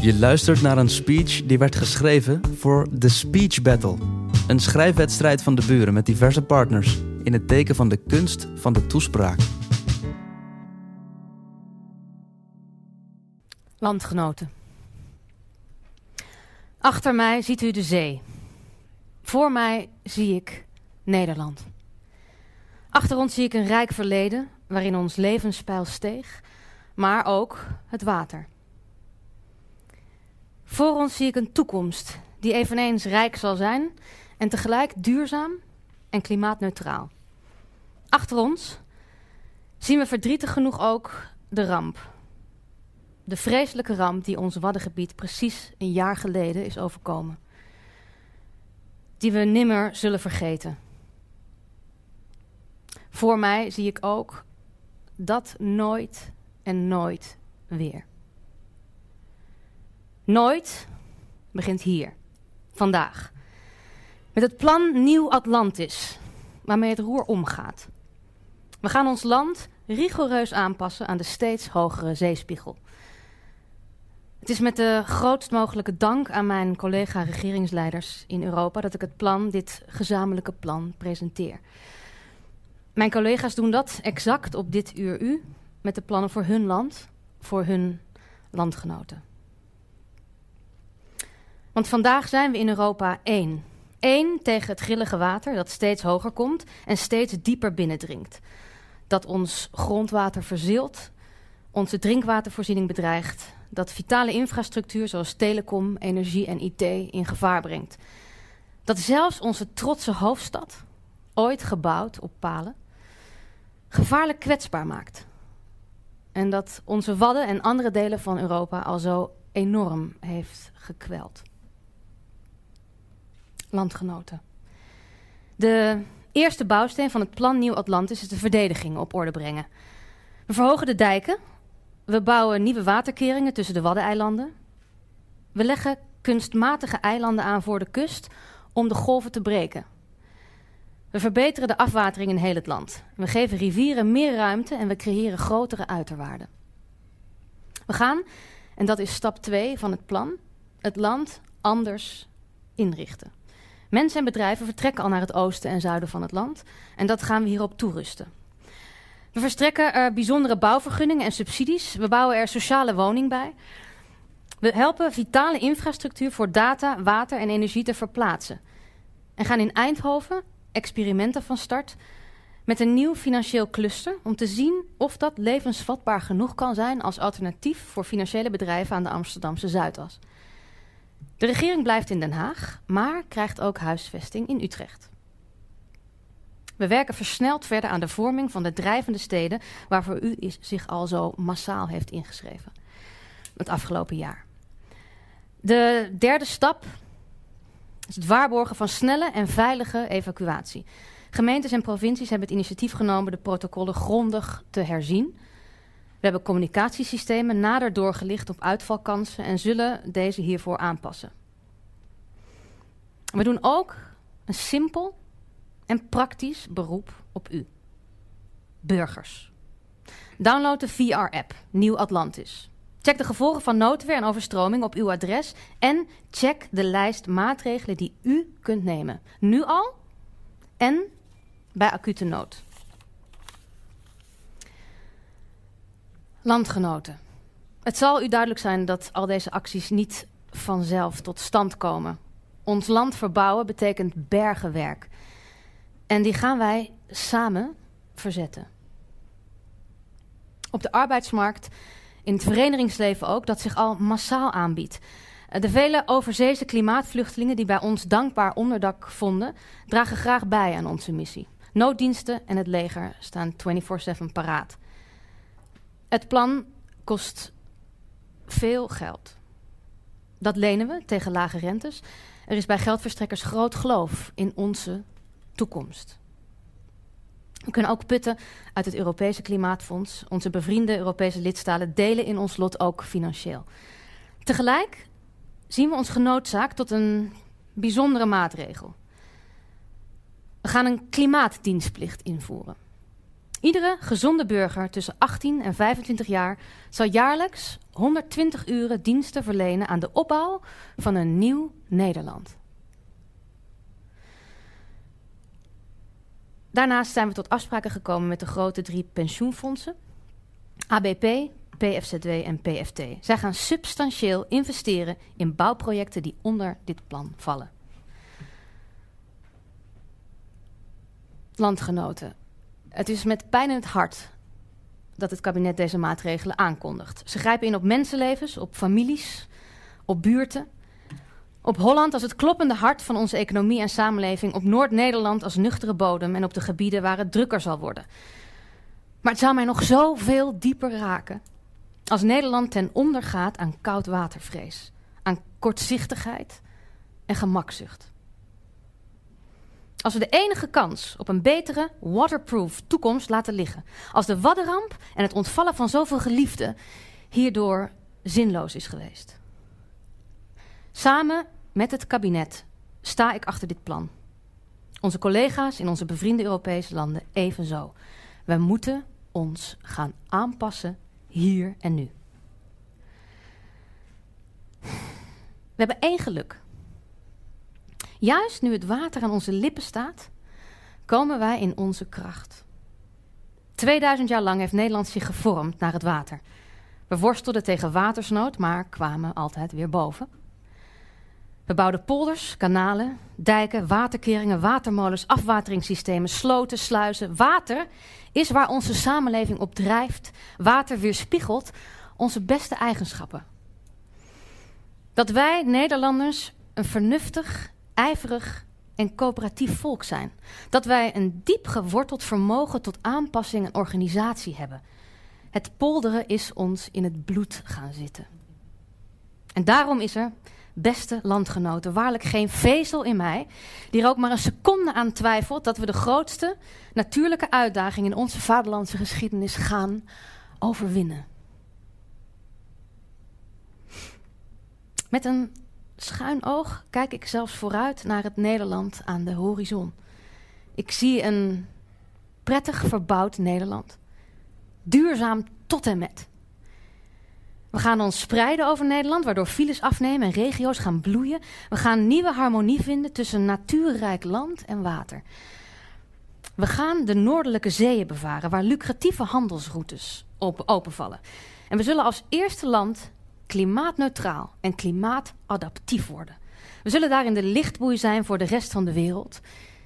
Je luistert naar een speech die werd geschreven voor The Speech Battle. Een schrijfwedstrijd van de buren met diverse partners in het teken van de kunst van de toespraak. Landgenoten. Achter mij ziet u de zee. Voor mij zie ik Nederland. Achter ons zie ik een rijk verleden waarin ons levenspeil steeg, maar ook het water. Voor ons zie ik een toekomst die eveneens rijk zal zijn en tegelijk duurzaam en klimaatneutraal. Achter ons zien we verdrietig genoeg ook de ramp. De vreselijke ramp die ons Waddengebied precies een jaar geleden is overkomen. Die we nimmer zullen vergeten. Voor mij zie ik ook dat nooit en nooit weer. Nooit begint hier, vandaag. Met het plan Nieuw Atlantis, waarmee het roer omgaat. We gaan ons land rigoureus aanpassen aan de steeds hogere zeespiegel. Het is met de grootst mogelijke dank aan mijn collega-regeringsleiders in Europa dat ik het plan, dit gezamenlijke plan, presenteer. Mijn collega's doen dat exact op dit uur u, met de plannen voor hun land, voor hun landgenoten. Want vandaag zijn we in Europa één. Eén tegen het grillige water dat steeds hoger komt en steeds dieper binnendringt. Dat ons grondwater verzilt, onze drinkwatervoorziening bedreigt, dat vitale infrastructuur zoals telecom, energie en IT in gevaar brengt. Dat zelfs onze trotse hoofdstad, ooit gebouwd op palen, gevaarlijk kwetsbaar maakt. En dat onze Wadden en andere delen van Europa al zo enorm heeft gekweld landgenoten. De eerste bouwsteen van het plan Nieuw Atlantis is de verdediging op orde brengen. We verhogen de dijken. We bouwen nieuwe waterkeringen tussen de Waddeneilanden. We leggen kunstmatige eilanden aan voor de kust om de golven te breken. We verbeteren de afwatering in heel het land. We geven rivieren meer ruimte en we creëren grotere uiterwaarden. We gaan, en dat is stap 2 van het plan, het land anders inrichten. Mensen en bedrijven vertrekken al naar het oosten en zuiden van het land. En dat gaan we hierop toerusten. We verstrekken er bijzondere bouwvergunningen en subsidies. We bouwen er sociale woning bij. We helpen vitale infrastructuur voor data, water en energie te verplaatsen. En gaan in Eindhoven experimenten van start met een nieuw financieel cluster om te zien of dat levensvatbaar genoeg kan zijn als alternatief voor financiële bedrijven aan de Amsterdamse Zuidas. De regering blijft in Den Haag, maar krijgt ook huisvesting in Utrecht. We werken versneld verder aan de vorming van de drijvende steden waarvoor u zich al zo massaal heeft ingeschreven het afgelopen jaar. De derde stap is het waarborgen van snelle en veilige evacuatie. Gemeentes en provincies hebben het initiatief genomen de protocollen grondig te herzien we hebben communicatiesystemen nader doorgelicht op uitvalkansen en zullen deze hiervoor aanpassen. We doen ook een simpel en praktisch beroep op u. Burgers. Download de VR-app Nieuw Atlantis. Check de gevolgen van noodweer en overstroming op uw adres en check de lijst maatregelen die u kunt nemen. Nu al en bij acute nood. Landgenoten, het zal u duidelijk zijn dat al deze acties niet vanzelf tot stand komen. Ons land verbouwen betekent bergenwerk. En die gaan wij samen verzetten. Op de arbeidsmarkt, in het verenigingsleven ook, dat zich al massaal aanbiedt. De vele overzeese klimaatvluchtelingen die bij ons dankbaar onderdak vonden, dragen graag bij aan onze missie. Nooddiensten en het leger staan 24/7 paraat. Het plan kost veel geld. Dat lenen we tegen lage rentes. Er is bij geldverstrekkers groot geloof in onze toekomst. We kunnen ook putten uit het Europese Klimaatfonds. Onze bevriende Europese lidstaten delen in ons lot ook financieel. Tegelijk zien we ons genoodzaakt tot een bijzondere maatregel. We gaan een klimaatdienstplicht invoeren. Iedere gezonde burger tussen 18 en 25 jaar zal jaarlijks 120 uren diensten verlenen aan de opbouw van een nieuw Nederland. Daarnaast zijn we tot afspraken gekomen met de grote drie pensioenfondsen: ABP, PFZW en PFT. Zij gaan substantieel investeren in bouwprojecten die onder dit plan vallen. Landgenoten, het is met pijn in het hart dat het kabinet deze maatregelen aankondigt. Ze grijpen in op mensenlevens, op families, op buurten. Op Holland als het kloppende hart van onze economie en samenleving, op Noord-Nederland als nuchtere bodem en op de gebieden waar het drukker zal worden. Maar het zou mij nog zoveel dieper raken als Nederland ten onder gaat aan koudwatervrees, aan kortzichtigheid en gemakzucht. Als we de enige kans op een betere, waterproof toekomst laten liggen. Als de waddenramp en het ontvallen van zoveel geliefden hierdoor zinloos is geweest. Samen met het kabinet sta ik achter dit plan. Onze collega's in onze bevriende Europese landen evenzo. We moeten ons gaan aanpassen hier en nu. We hebben één geluk. Juist nu het water aan onze lippen staat, komen wij in onze kracht. 2000 jaar lang heeft Nederland zich gevormd naar het water. We worstelden tegen watersnood, maar kwamen altijd weer boven. We bouwden polders, kanalen, dijken, waterkeringen, watermolens, afwateringssystemen, sloten, sluizen. Water is waar onze samenleving op drijft. Water weerspiegelt onze beste eigenschappen. Dat wij Nederlanders een vernuftig, ijverig en coöperatief volk zijn. Dat wij een diep geworteld vermogen tot aanpassing en organisatie hebben. Het polderen is ons in het bloed gaan zitten. En daarom is er, beste landgenoten, waarlijk geen vezel in mij die er ook maar een seconde aan twijfelt dat we de grootste natuurlijke uitdaging in onze vaderlandse geschiedenis gaan overwinnen. Met een schuin oog kijk ik zelfs vooruit naar het Nederland aan de horizon. Ik zie een prettig verbouwd Nederland. Duurzaam tot en met. We gaan ons spreiden over Nederland, waardoor files afnemen en regio's gaan bloeien. We gaan nieuwe harmonie vinden tussen natuurrijk land en water. We gaan de noordelijke zeeën bevaren, waar lucratieve handelsroutes openvallen. En we zullen als eerste land klimaatneutraal en klimaatadaptief worden. We zullen daarin de lichtboei zijn voor de rest van de wereld,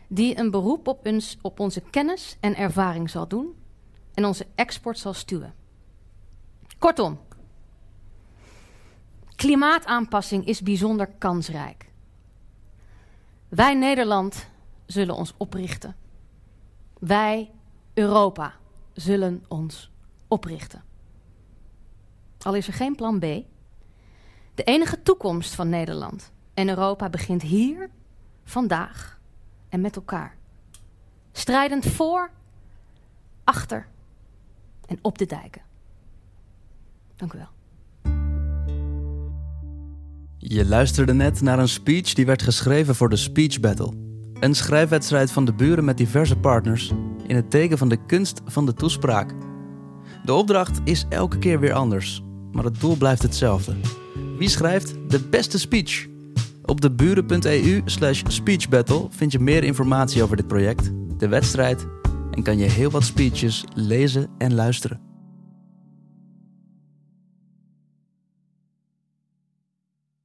die een beroep op, ons, op onze kennis en ervaring zal doen en onze export zal stuwen. Kortom, klimaataanpassing is bijzonder kansrijk. Wij Nederland zullen ons oprichten. Wij Europa zullen ons oprichten. Al is er geen plan B, de enige toekomst van Nederland en Europa begint hier, vandaag en met elkaar. Strijdend voor, achter en op de dijken. Dank u wel. Je luisterde net naar een speech die werd geschreven voor de Speech Battle. Een schrijfwedstrijd van de buren met diverse partners in het teken van de kunst van de toespraak. De opdracht is elke keer weer anders, maar het doel blijft hetzelfde. Wie schrijft de beste speech? Op de buren.eu slash speechbattle vind je meer informatie over dit project, de wedstrijd en kan je heel wat speeches lezen en luisteren.